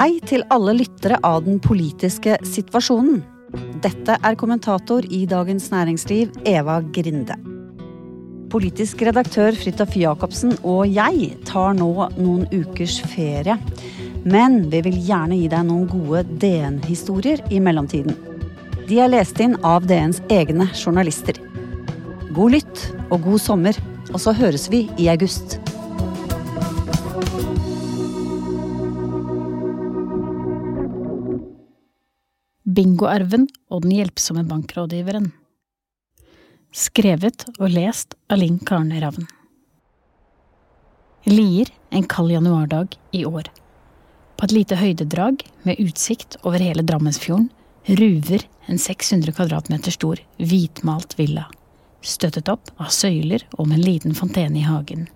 Hei til alle lyttere av den politiske situasjonen. Dette er kommentator i Dagens Næringsliv, Eva Grinde. Politisk redaktør Fridtjof Jacobsen og jeg tar nå noen ukers ferie. Men vi vil gjerne gi deg noen gode DN-historier i mellomtiden. De er lest inn av DNs egne journalister. God lytt og god sommer, og så høres vi i august. Bingoarven og den hjelpsomme bankrådgiveren. Skrevet og lest av Linn Karne Ravn. Lier en kald januardag i år. På et lite høydedrag med utsikt over hele Drammensfjorden ruver en 600 kvadratmeter stor, hvitmalt villa, støttet opp av søyler og med en liten fontene i hagen.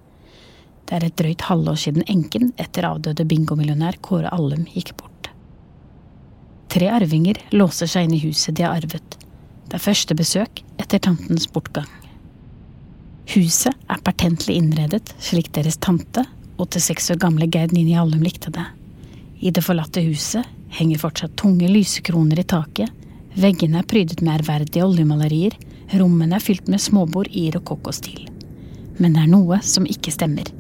Det er et drøyt halvår siden enken etter avdøde bingomillionær Kåre Allum gikk bort. Tre arvinger låser seg inn i huset de har arvet. Det er første besøk etter tantens bortgang. Huset er pertentlig innredet slik deres tante, 86 år gamle Gerd Nini Allum, likte det. I det forlatte huset henger fortsatt tunge lysekroner i taket, veggene er prydet med ærverdige oljemalerier, rommene er fylt med småbord i rokokkostil. Men det er noe som ikke stemmer.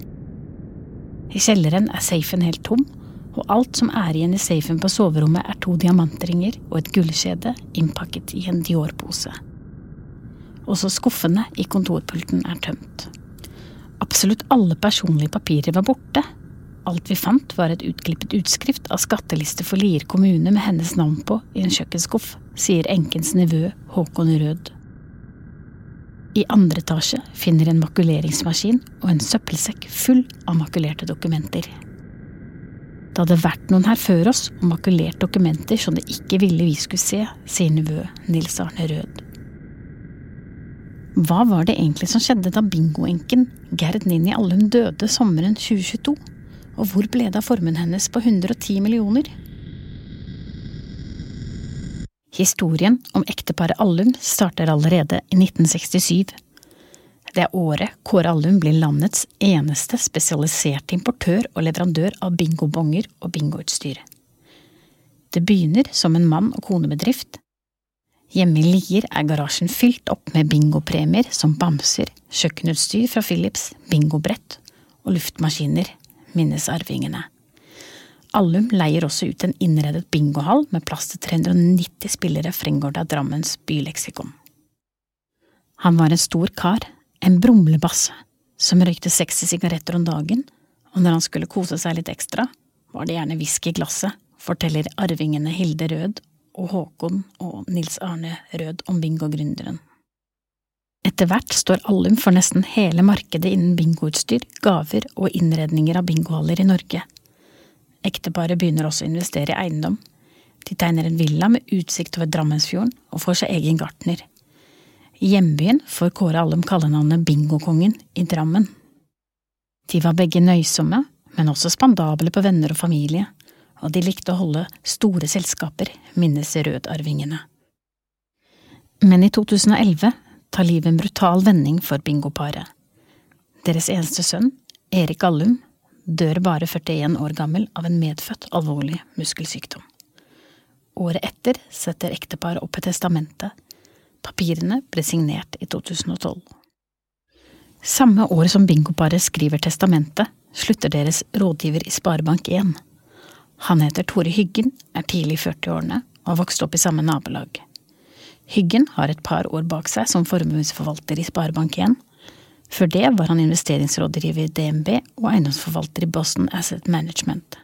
I kjelleren er safen helt tom, og alt som er igjen i safen på soverommet er to diamantringer og et gullkjede innpakket i en Dior-pose. Også skuffene i kontorpulten er tømt. Absolutt alle personlige papirer var borte. Alt vi fant var et utklippet utskrift av skatteliste for Lier kommune med hennes navn på i en kjøkkenskuff, sier enkens nevø Håkon Rød. I andre etasje finner en makuleringsmaskin og en søppelsekk full av makulerte dokumenter. Det hadde vært noen her før oss og makulert dokumenter som det ikke ville vi skulle se, sier nevø Nils Arne Rød. Hva var det egentlig som skjedde da bingoenken Gerd Ninni Allum døde sommeren 2022? Og hvor ble det av formuen hennes på 110 millioner? Historien om ekteparet Allum starter allerede i 1967. Det er året Kåre Allum blir landets eneste spesialiserte importør og leverandør av bingobonger og bingoutstyr. Det begynner som en mann- og konebedrift. Hjemme i Lier er garasjen fylt opp med bingopremier som bamser, kjøkkenutstyr fra Philips, bingobrett og luftmaskiner, minnes arvingene. Allum leier også ut en innredet bingohall med plass til 390 spillere fremgår av Drammens byleksikon. Han var en stor kar, en brumlebass som røykte 60 sigaretter om dagen, og når han skulle kose seg litt ekstra, var det gjerne whisky i glasset, forteller arvingene Hilde Rød og Håkon og Nils Arne Rød om bingogründeren. Etter hvert står Allum for nesten hele markedet innen bingoutstyr, gaver og innredninger av bingohaller i Norge. Ekteparet begynner også å investere i eiendom. De tegner en villa med utsikt over Drammensfjorden og får seg egen gartner. I hjembyen får Kåre Allum kallenavnet Bingokongen i Drammen. De var begge nøysomme, men også spandable på venner og familie, og de likte å holde store selskaper, minnes Rødarvingene. Men i 2011 tar livet en brutal vending for bingoparet. Deres eneste sønn, Erik Allum, dør bare 41 år gammel av en medfødt alvorlig muskelsykdom. Året etter setter ekteparet opp et testamente. Papirene ble signert i 2012. Samme år som bingoparet skriver testamentet, slutter deres rådgiver i Sparebank1. Han heter Tore Hyggen, er tidlig i 40-årene og har vokst opp i samme nabolag. Hyggen har et par år bak seg som formuesforvalter i Sparebank1. Før det var han investeringsrådgiver i DNB og eiendomsforvalter i Boston Asset Management.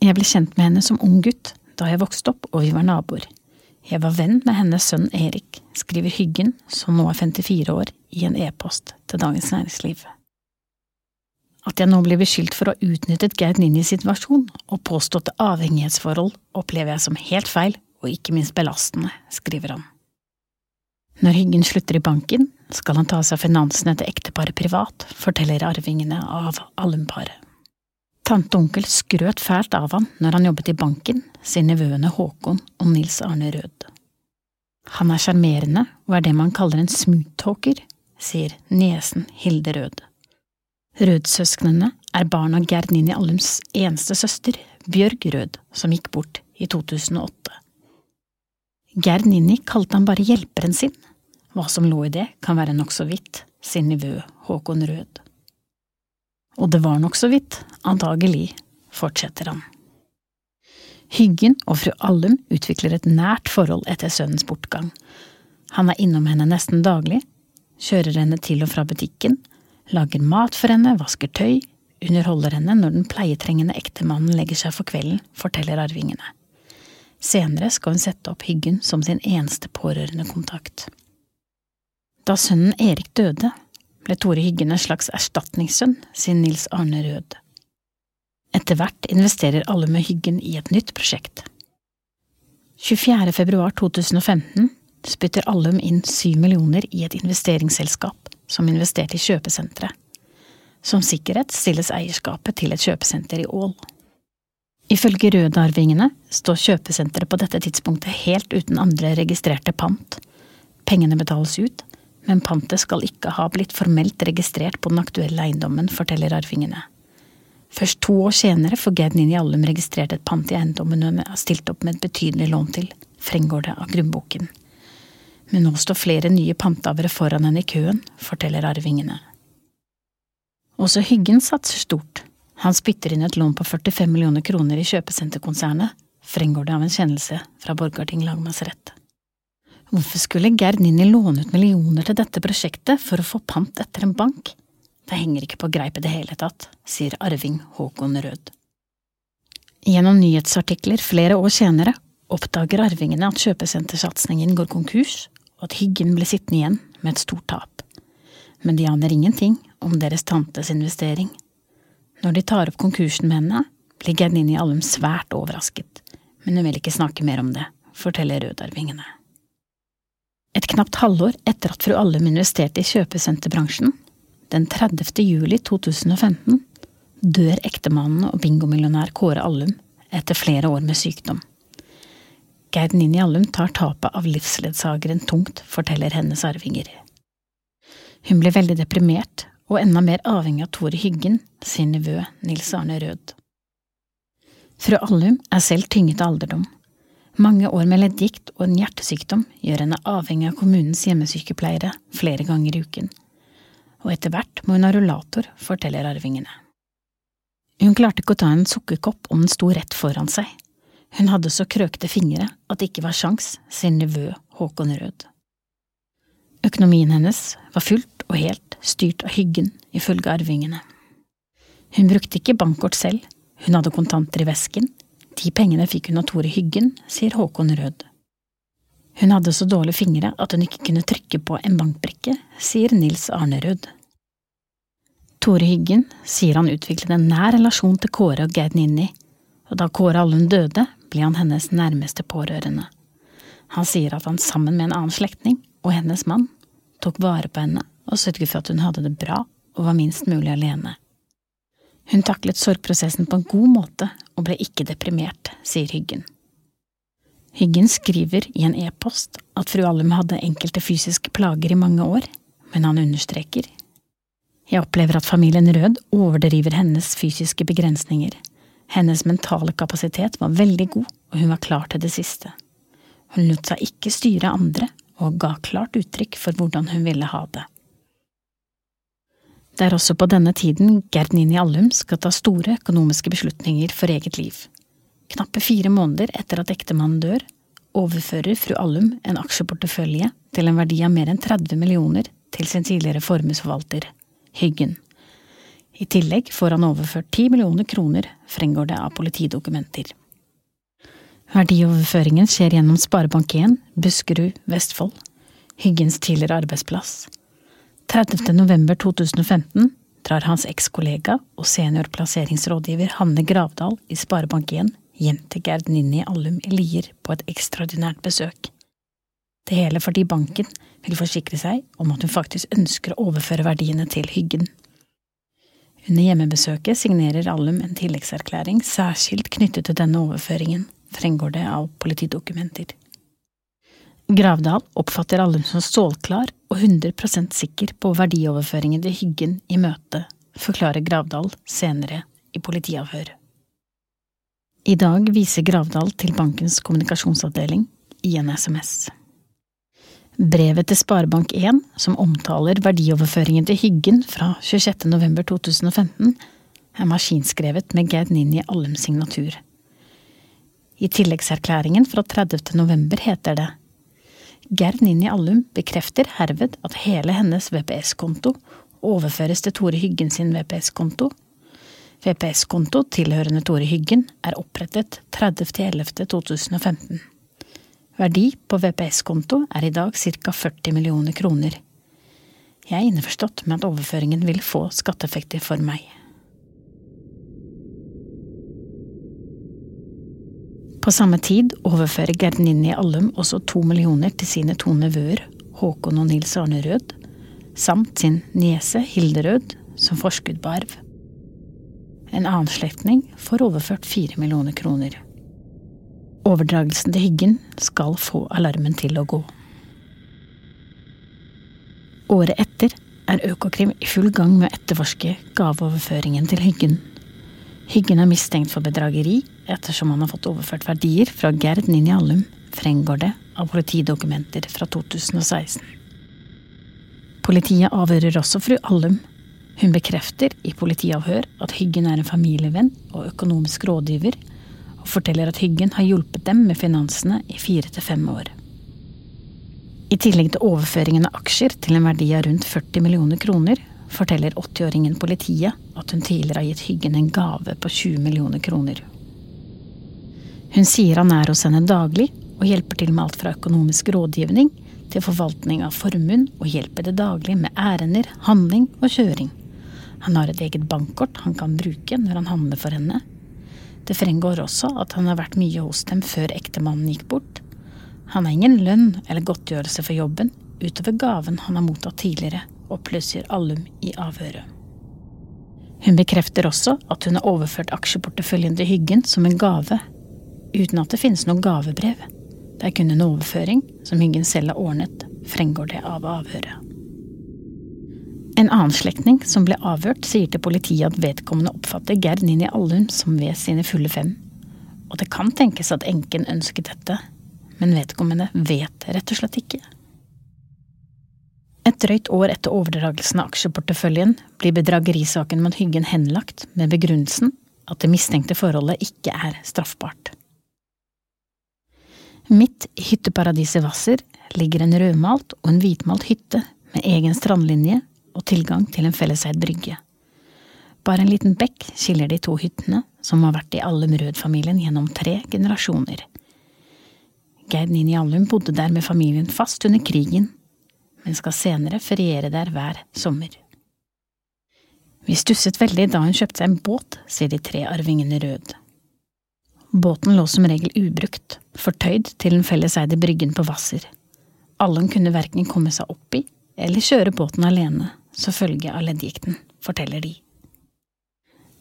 Jeg ble kjent med henne som ung gutt da jeg vokste opp og vi var naboer. Jeg var venn med hennes sønn Erik, skriver Hyggen, som nå er 54 år, i en e-post til Dagens Næringsliv. At jeg nå blir beskyldt for å ha utnyttet Gerd Ninjes situasjon og påståtte avhengighetsforhold, opplever jeg som helt feil og ikke minst belastende, skriver han. Når Hyggen slutter i banken, skal han ta seg av finansene til ekteparet privat, forteller arvingene av Allum-paret. Tante og onkel skrøt fælt av han når han jobbet i banken, sier nevøene Håkon og Nils Arne Rød. Han er sjarmerende og er det man kaller en smoothtalker, sier niesen Hilde Rød. Rød-søsknene er barn av Gerd Nini Allums eneste søster, Bjørg Rød, som gikk bort i 2008. Gerd Nini kalte han bare hjelperen sin. Hva som lå i det, kan være nokså vidt, sier nivå Håkon Rød. Og det var nokså vidt, antagelig, fortsetter han. Hyggen og fru Allum utvikler et nært forhold etter sønnens bortgang. Han er innom henne nesten daglig, kjører henne til og fra butikken, lager mat for henne, vasker tøy, underholder henne når den pleietrengende ektemannen legger seg for kvelden, forteller arvingene. Senere skal hun sette opp Hyggen som sin eneste pårørende kontakt. Da sønnen Erik døde, ble Tore Hyggen en slags erstatningssønn, sier Nils Arne Rød. Etter hvert investerer alle med Hyggen i et nytt prosjekt. 24. februar 2015 spytter Allum inn syv millioner i et investeringsselskap som investerte i kjøpesenteret. Som sikkerhet stilles eierskapet til et kjøpesenter i Ål. Ifølge Rød-arvingene står kjøpesenteret på dette tidspunktet helt uten andre registrerte pant. Pengene betales ut, men pantet skal ikke ha blitt formelt registrert på den aktuelle eiendommen, forteller arvingene. Først to år senere får Gerd Nini Allum registrert et pant i eiendommen hun har stilt opp med et betydelig lån til, fremgår det av grunnboken. Men nå står flere nye pantavere foran henne i køen, forteller arvingene. Også Hyggen satser stort. Han spytter inn et lån på 45 millioner kroner i kjøpesenterkonsernet, fremgår det av en kjennelse fra Borgarting lagmannsrett. Hvorfor skulle Gerd Ninni låne ut millioner til dette prosjektet for å få pant etter en bank? Det henger ikke på greip i det hele tatt, sier arving Håkon Rød. Gjennom nyhetsartikler flere år senere oppdager arvingene at kjøpesentersatsingen går konkurs, og at Hyggen blir sittende igjen med et stort tap. Men de aner ingenting om deres tantes investering. Når de tar opp konkursen med henne, blir Gerdini Allum svært overrasket, men hun vil ikke snakke mer om det, forteller Rød-arvingene. Et knapt halvår etter at fru Allum investerte i kjøpesenterbransjen, den 30. juli 2015, dør ektemannen og bingomillionær Kåre Allum etter flere år med sykdom. Geir Nini Allum tar tapet av livsledsageren tungt, forteller hennes arvinger. Hun blir veldig deprimert og enda mer avhengig av Tore Hyggen, sin nevø Nils Arne Rød. Fru Allum er selv tynget av alderdom mange år med leddgikt og en hjertesykdom gjør henne avhengig av kommunens hjemmesykepleiere flere ganger i uken, og etter hvert må hun ha rullator, forteller arvingene. Hun klarte ikke å ta en sukkerkopp om den sto rett foran seg. Hun hadde så krøkte fingre at det ikke var sjans, sier nevø Håkon Rød. Økonomien hennes var fullt og helt styrt av hyggen, ifølge arvingene. Hun brukte ikke bankkort selv, hun hadde kontanter i vesken, de pengene fikk hun av Tore Hyggen, sier Håkon Rød. Hun hadde så dårlige fingre at hun ikke kunne trykke på en bankbrikke, sier Nils Arne Rød. Tore Hyggen sier han utviklet en nær relasjon til Kåre og Geir Ninni, og da Kåre Allund døde, ble han hennes nærmeste pårørende. Han sier at han sammen med en annen slektning og hennes mann tok vare på henne og sørget for at hun hadde det bra og var minst mulig alene. Hun taklet sorgprosessen på en god måte og ble ikke deprimert, sier Hyggen. Hyggen skriver i en e-post at fru Allum hadde enkelte fysiske plager i mange år, men han understreker. Jeg opplever at familien Rød overdriver hennes fysiske begrensninger. Hennes mentale kapasitet var veldig god, og hun var klar til det siste. Hun lot seg ikke styre andre, og ga klart uttrykk for hvordan hun ville ha det. Det er også på denne tiden Gerd Nini Allum skal ta store økonomiske beslutninger for eget liv. Knappe fire måneder etter at ektemannen dør, overfører fru Allum en aksjeportefølje til en verdi av mer enn 30 millioner til sin tidligere formuesforvalter, Hyggen. I tillegg får han overført 10 millioner kroner, fremgår det av politidokumenter. Verdioverføringen skjer gjennom Sparebank1, Buskerud, Vestfold, Hyggens tidligere arbeidsplass. 30. november 2015 drar hans ekskollega og seniorplasseringsrådgiver Hanne Gravdal i Sparebank1 hjem til Gerd Ninni Allum i Lier på et ekstraordinært besøk. Det hele fordi banken vil forsikre seg om at hun faktisk ønsker å overføre verdiene til Hyggen. Under hjemmebesøket signerer Allum en tilleggserklæring særskilt knyttet til denne overføringen, fremgår det av politidokumenter. Gravdal oppfatter Allum som stålklar og 100 sikker på verdioverføringen til Hyggen i møtet, forklarer Gravdal senere i politiavhør. I dag viser Gravdal til bankens kommunikasjonsavdeling i en SMS. Brevet til Sparebank1, som omtaler verdioverføringen til Hyggen fra 26. november 2015, er maskinskrevet med Gerd Ninni Allums signatur. I tilleggserklæringen fra 30. november heter det Gerd Ninni Allum bekrefter herved at hele hennes VPS-konto overføres til Tore Hyggen sin VPS-konto. VPS-konto tilhørende Tore Hyggen er opprettet 30.11.2015. Verdi på VPS-konto er i dag ca 40 millioner kroner. Jeg er innforstått med at overføringen vil få skatteeffekter for meg. På samme tid overfører Gerdinini Allum også to millioner til sine to nevøer Håkon og Nils Arne Rød, samt sin niese Hilde Rød, som forskudd på arv. En annen slektning får overført fire millioner kroner. Overdragelsen til Hyggen skal få alarmen til å gå. Året etter er Økokrim i full gang med å etterforske gaveoverføringen til Hyggen. Hyggen er mistenkt for bedrageri ettersom han har fått overført verdier fra Gerd Ninni Allum, fremgår det av politidokumenter fra 2016. Politiet avhører også fru Allum. Hun bekrefter i politiavhør at Hyggen er en familievenn og økonomisk rådgiver og forteller at Hyggen har hjulpet dem med finansene i fire til fem år. I tillegg til overføringen av aksjer til en verdi av rundt 40 millioner kroner, forteller 80-åringen politiet at hun tidligere har gitt Hyggen en gave på 20 millioner kroner. Hun sier han er hos henne daglig og hjelper til med alt fra økonomisk rådgivning til forvaltning av formuen og hjelper det daglig med ærender, handling og kjøring. Han har et eget bankkort han kan bruke når han handler for henne, det fremgår også at han har vært mye hos dem før ektemannen gikk bort. Han har ingen lønn eller godtgjørelse for jobben utover gaven han har mottatt tidligere, opplyser Allum i avhøret. Hun bekrefter også at hun har overført aksjeporteføljen til Hyggen som en gave, uten at det finnes noe gavebrev. Det er kun en overføring som Hyggen selv har ordnet, fremgår det av avhøret. En annen slektning som ble avhørt, sier til politiet at vedkommende oppfatter Gerd Nini Allum som ved sine fulle fem. Og det kan tenkes at enken ønsket dette, men vedkommende vet rett og slett ikke. Et drøyt år etter overdragelsen av aksjeporteføljen blir bedragerisaken mot Hyggen henlagt med begrunnelsen at det mistenkte forholdet ikke er straffbart. Midt i hytteparadiset Hvasser ligger en rødmalt og en hvitmalt hytte med egen strandlinje og tilgang til en felleseid brygge. Bare en liten bekk skiller de to hyttene, som har vært i Allum Rød-familien gjennom tre generasjoner. Geir Nini Allum bodde der med familien fast under krigen, men skal senere feriere der hver sommer. Vi stusset veldig da hun kjøpte seg en båt, sier de tre arvingene Rød. Båten lå som regel ubrukt, fortøyd til den felleseide bryggen på Hvasser. Allan kunne verken komme seg opp i eller kjøre båten alene, som følge av leddgikten, forteller de.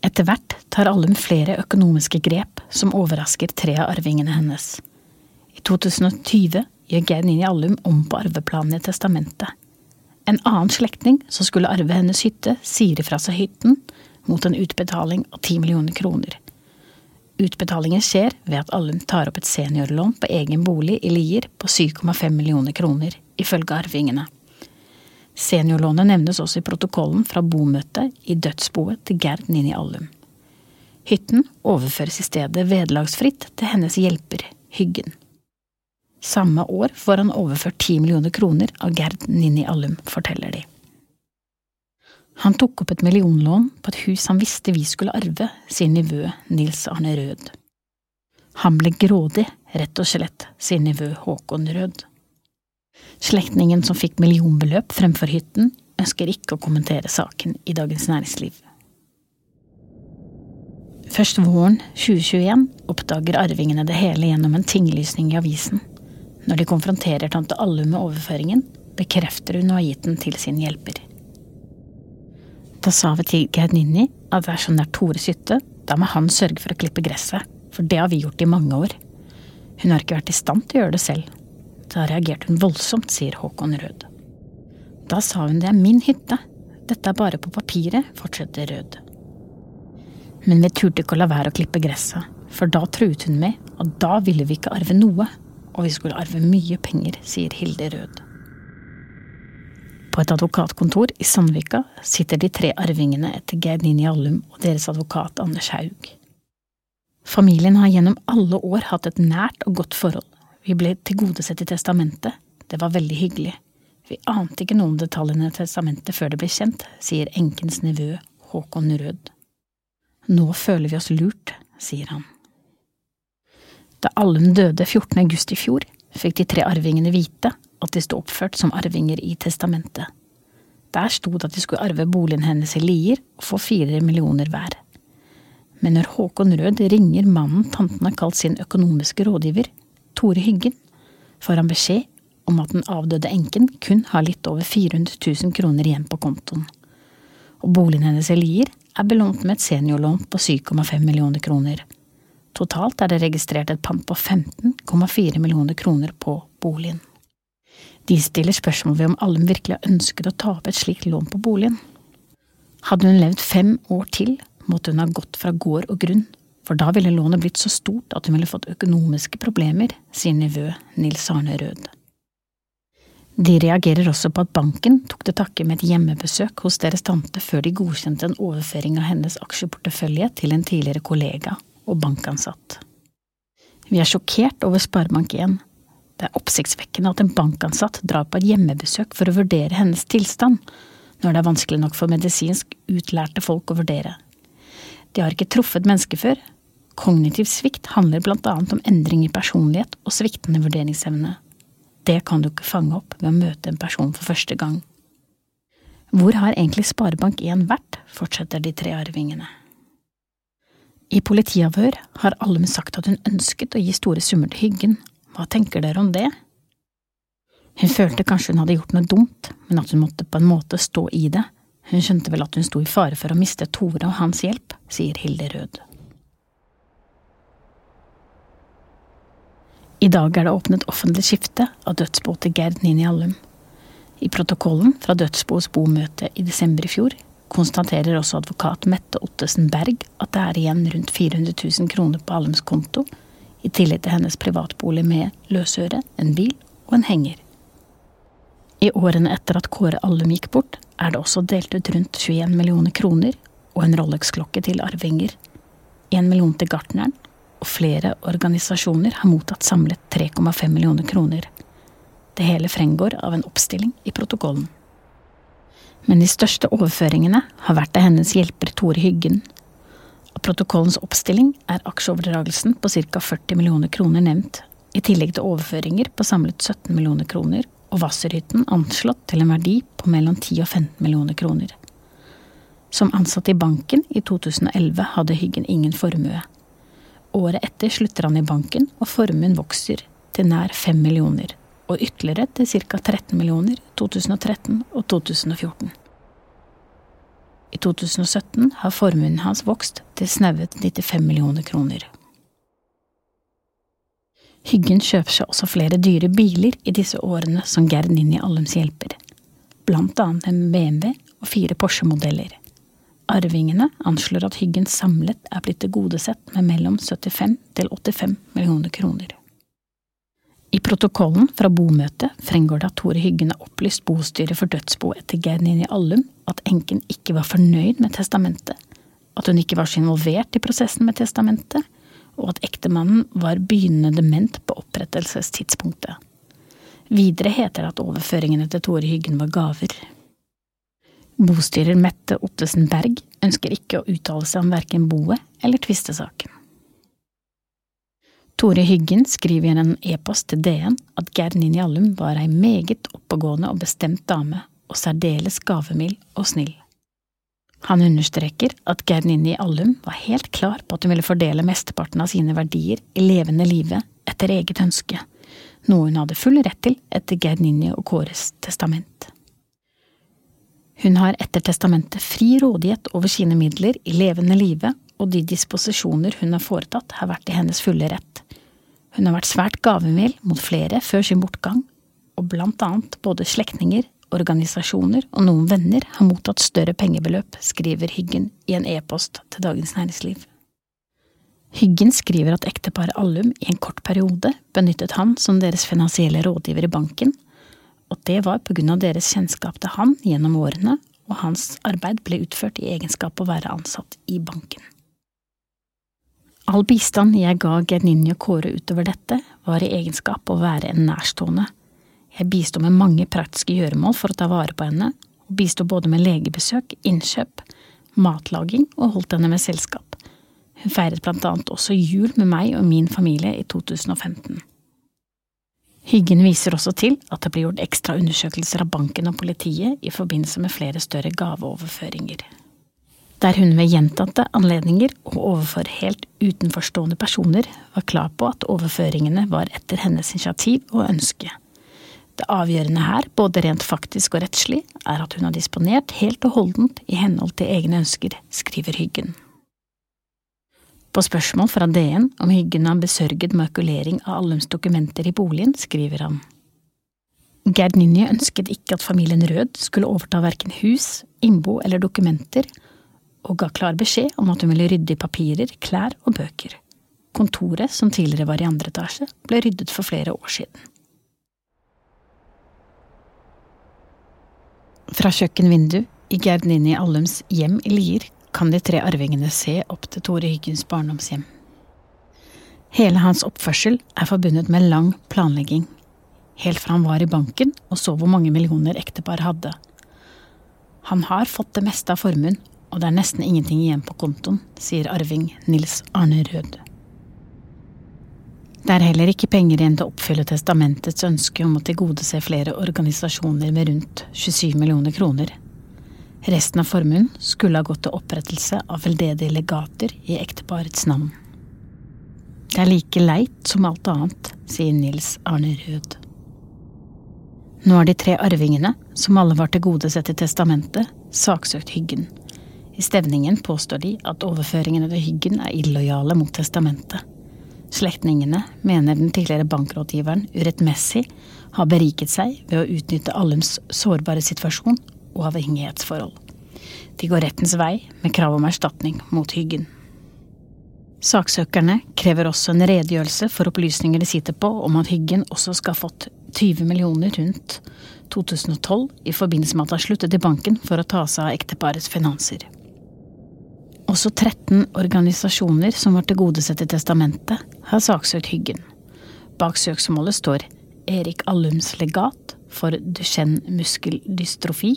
Etter hvert tar Allum flere økonomiske grep som overrasker tre av arvingene hennes. I 2020 gjør Geir Nini Allum om på arveplanene i testamentet. En annen slektning som skulle arve hennes hytte, sier ifra seg hytten mot en utbetaling av ti millioner kroner. Utbetalingen skjer ved at Allum tar opp et seniorlån på egen bolig i Lier på 7,5 millioner kroner, ifølge arvingene. Seniorlånet nevnes også i protokollen fra bomøtet i dødsboet til Gerd Nini Allum. Hytten overføres i stedet vederlagsfritt til hennes hjelper, Hyggen. Samme år får han overført ti millioner kroner av Gerd Ninni Allum, forteller de. Han tok opp et millionlån på et hus han visste vi skulle arve, sier nivø Nils Arne Rød. Han ble grådig, rett og slett, sier nivø Håkon Rød. Slektningen som fikk millionbeløp fremfor hytten, ønsker ikke å kommentere saken i Dagens Næringsliv. Først våren 2021 oppdager arvingene det hele gjennom en tinglysning i avisen. Når de konfronterer tante Allu med overføringen, bekrefter hun å ha gitt den til sin hjelper. Da sa vi til Gerd Ninni at det er Tores hytte, da må han sørge for å klippe gresset, for det har vi gjort i mange år. Hun har ikke vært i stand til å gjøre det selv. Da reagerte hun voldsomt, sier Håkon Rød. Da sa hun det er min hytte, dette er bare på papiret, fortsetter Rød. Men vi turte ikke å la være å klippe gresset, for da truet hun med at da ville vi ikke arve noe, og vi skulle arve mye penger, sier Hilde Rød. På et advokatkontor i Sandvika sitter de tre arvingene etter Geir Nini Allum og deres advokat Anders Haug. Familien har gjennom alle år hatt et nært og godt forhold. Vi ble tilgodesett i testamentet. Det var veldig hyggelig. Vi ante ikke noen detaljene i testamentet før det ble kjent, sier enkens nevø Håkon Rød. Nå føler vi oss lurt, sier han. Da Allum døde 14. august i fjor, fikk de tre arvingene vite at de sto oppført som arvinger i testamentet. Der sto det at de skulle arve boligen hennes i Lier og få fire millioner hver. Men når Håkon Rød ringer mannen tanten har kalt sin økonomiske rådgiver, Tore Hyggen, får han beskjed om at den avdøde enken kun har litt over 400 000 kroner igjen på kontoen. Og boligen hennes i Lier er belånt med et seniorlån på 7,5 millioner kroner. Totalt er det registrert et pant på 15,4 millioner kroner på boligen. De stiller spørsmål ved om Allum virkelig har ønsket å ta opp et slikt lån på boligen. Hadde hun levd fem år til, måtte hun ha gått fra gård og grunn, for da ville lånet blitt så stort at hun ville fått økonomiske problemer, sier nevø Nils Arne Rød. De reagerer også på at banken tok til takke med et hjemmebesøk hos deres tante før de godkjente en overføring av hennes aksjeportefølje til en tidligere kollega og bankansatt. Vi er sjokkert over Sparebank1, det er oppsiktsvekkende at en bankansatt drar på et hjemmebesøk for å vurdere hennes tilstand, når det er vanskelig nok for medisinsk utlærte folk å vurdere. De har ikke truffet mennesker før. Kognitiv svikt handler blant annet om endring i personlighet og sviktende vurderingsevne. Det kan du ikke fange opp ved å møte en person for første gang. Hvor har egentlig Sparebank1 vært, fortsetter de tre arvingene. I politiavhør har Allum sagt at hun ønsket å gi store summer til Hyggen, hva tenker dere om det? Hun følte kanskje hun hadde gjort noe dumt, men at hun måtte på en måte stå i det. Hun skjønte vel at hun sto i fare for å miste Tore og hans hjelp, sier Hilde Rød. I dag er det åpnet offentlig skifte av dødsbo til Gerd Nini Allum. I protokollen fra dødsboets bomøte i desember i fjor konstaterer også advokat Mette Ottesen Berg at det er igjen rundt 400 000 kroner på Allums konto, i tillegg til hennes privatbolig med løsøre, en bil og en henger. I årene etter at Kåre Allum gikk bort, er det også delt ut rundt 21 millioner kroner og en Rolex-klokke til arvinger, en million til gartneren, og flere organisasjoner har mottatt samlet 3,5 millioner kroner. Det hele fremgår av en oppstilling i protokollen. Men de største overføringene har vært av hennes hjelper Tore Hyggen, av protokollens oppstilling er aksjeoverdragelsen på ca 40 millioner kroner nevnt, i tillegg til overføringer på samlet 17 millioner kroner og Hvasserhytten anslått til en verdi på mellom 10 og 15 millioner kroner. Som ansatt i banken i 2011 hadde Hyggen ingen formue. Året etter slutter han i banken, og formuen vokser til nær 5 millioner, og ytterligere til ca 13 millioner i 2013 og 2014. I 2017 har formuen hans vokst til snaue 95 millioner kroner. Hyggen kjøper seg også flere dyre biler i disse årene som Gerd Ninni Allums hjelper, blant annet en BMW og fire Porsche-modeller. Arvingene anslår at Hyggen samlet er blitt tilgodesett med mellom 75 til 85 millioner kroner. I protokollen fra bomøtet fremgår det at Tore Hyggen har opplyst bostyret for dødsboet etter Geir Ninni Allum at enken ikke var fornøyd med testamentet, at hun ikke var så involvert i prosessen med testamentet, og at ektemannen var begynnende dement på opprettelsestidspunktet. Videre heter det at overføringene til Tore Hyggen var gaver. Bostyrer Mette Ottesen Berg ønsker ikke å uttale seg om verken boet eller tvistesaken. Tore Hyggen skriver i en e-post til DN at Gerd Ninjallum var ei meget oppegående og bestemt dame, og særdeles gavemild og snill. Han understreker at Gerd Ninni Allum var helt klar på at hun ville fordele mesteparten av sine verdier i levende livet etter eget ønske, noe hun hadde full rett til etter Gerd Ninni og Kåres testament. Hun har etter testamentet fri rådighet over sine midler i levende live, og de disposisjoner hun har foretatt, har vært i hennes fulle rett. Hun har vært svært gavmild mot flere før sin bortgang, og blant annet både slektninger, organisasjoner og noen venner har mottatt større pengebeløp, skriver Hyggen i en e-post til Dagens Næringsliv. Hyggen skriver at ekteparet Allum i en kort periode benyttet han som deres finansielle rådgiver i banken, og det var på grunn av deres kjennskap til han gjennom årene, og hans arbeid ble utført i egenskap å være ansatt i banken. All bistand jeg ga Gerninje Kåre utover dette, var i egenskap å være en nærstående. Jeg bisto med mange praktiske gjøremål for å ta vare på henne, og bisto både med legebesøk, innkjøp, matlaging og holdt henne med selskap. Hun feiret blant annet også jul med meg og min familie i 2015. Hyggen viser også til at det ble gjort ekstra undersøkelser av banken og politiet i forbindelse med flere større gaveoverføringer. Der hun ved gjentatte anledninger og overfor helt utenforstående personer var klar på at overføringene var etter hennes initiativ og ønske. Det avgjørende her, både rent faktisk og rettslig, er at hun har disponert helt og holdent i henhold til egne ønsker, skriver Hyggen. På spørsmål fra DN om Hyggen har besørget makulering av Allums dokumenter i boligen, skriver han. Gerd Ninje ønsket ikke at familien Rød skulle overta verken hus, innbo eller dokumenter, og ga klar beskjed om at hun ville rydde i papirer, klær og bøker. Kontoret, som tidligere var i andre etasje, ble ryddet for flere år siden. Fra kjøkkenvindu i Gerd Nini Allums hjem i Lier kan de tre arvingene se opp til Tore Hyggens barndomshjem. Hele hans oppførsel er forbundet med lang planlegging, helt fra han var i banken og så hvor mange millioner ekteparet hadde. Han har fått det meste av formuen, og det er nesten ingenting igjen på kontoen, sier arving Nils Arne Rød. Det er heller ikke penger igjen til å oppfylle testamentets ønske om å tilgodese flere organisasjoner med rundt 27 millioner kroner, Resten av formuen skulle ha gått til opprettelse av veldedige legater i ekteparets navn. Det er like leit som alt annet, sier Nils Arne Rød. Nå har de tre arvingene, som alle var tilgodesett i testamentet, saksøkt Hyggen. I stevningen påstår de at overføringene til Hyggen er illojale mot testamentet. Slektningene mener den tidligere bankrådgiveren urettmessig har beriket seg ved å utnytte Allums sårbare situasjon og avhengighetsforhold. De går rettens vei med krav om erstatning mot Hyggen. Saksøkerne krever også en redegjørelse for opplysninger de sitter på om at Hyggen også skal ha fått 20 millioner rundt 2012 i forbindelse med at han sluttet i banken for å ta seg av ekteparets finanser. Også 13 organisasjoner som var tilgodesett i testamentet, har saksøkt Hyggen. Bak søksmålet står Erik Allums legat for Duchenne muskeldystrofi,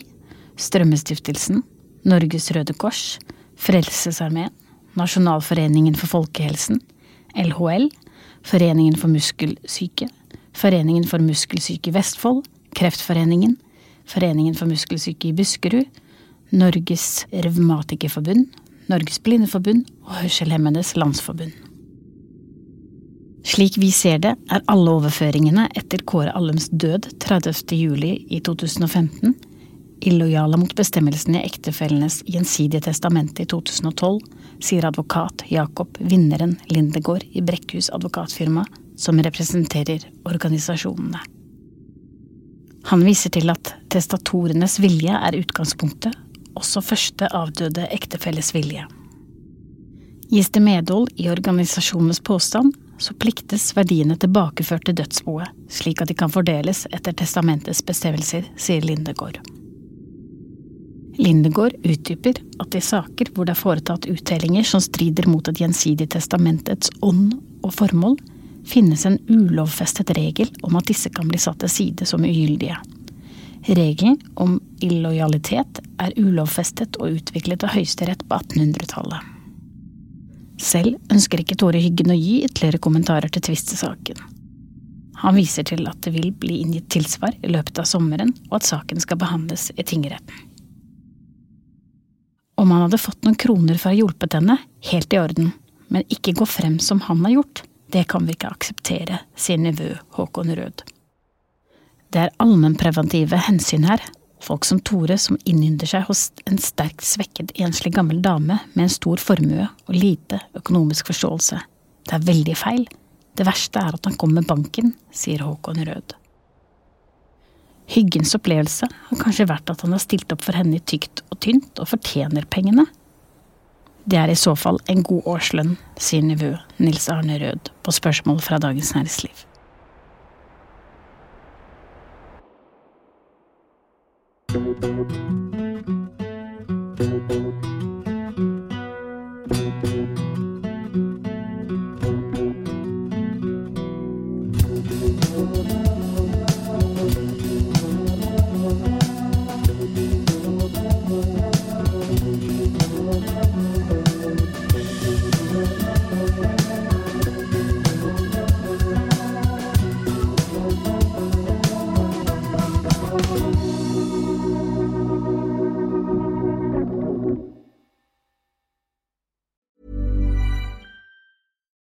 Strømmestiftelsen, Norges Røde Kors, Frelsesarmeen, Nasjonalforeningen for folkehelsen, LHL, Foreningen for muskelsyke, Foreningen for muskelsyke i Vestfold, Kreftforeningen, Foreningen for muskelsyke i Buskerud, Norges Revmatikerforbund, Norges Blindeforbund og Hørselhemmedes Landsforbund. Slik vi ser det, er alle overføringene etter Kåre Allums død 30. juli i 2015 illojale mot bestemmelsene i ektefellenes gjensidige testamente i 2012, sier advokat Jakob Vinneren Lindegård i Brekkhus advokatfirma, som representerer organisasjonene. Han viser til at testatorenes vilje er utgangspunktet, også første avdøde ektefelles vilje. Gis det medhold i organisasjonenes påstand, så pliktes verdiene tilbakeført til dødsboet, slik at de kan fordeles etter testamentets bestemmelser, sier Lindegård. Lindegård utdyper at i saker hvor det er foretatt uttellinger som strider mot et gjensidig testamentets ånd og formål, finnes en ulovfestet regel om at disse kan bli satt til side som ugyldige. Regelen om illojalitet er ulovfestet og utviklet av Høyesterett på 1800-tallet. Selv ønsker ikke Tore Hyggen å gi ytterligere kommentarer til tvistesaken. Han viser til at det vil bli inngitt tilsvar i løpet av sommeren, og at saken skal behandles i tingretten. Om han hadde fått noen kroner for å ha hjulpet henne, helt i orden, men ikke gå frem som han har gjort, det kan vi ikke akseptere, sier nevø Håkon Rød. Det er allmennpreventive hensyn her, folk som Tore som innynder seg hos en sterkt svekket enslig gammel dame med en stor formue og lite økonomisk forståelse. Det er veldig feil. Det verste er at han kom med banken, sier Håkon Rød. Hyggens opplevelse har kanskje vært at han har stilt opp for henne i tykt og tynt og fortjener pengene. Det er i så fall en god årslønn, sier nevø Nils Arne Rød på spørsmål fra Dagens Næringsliv. Thank you.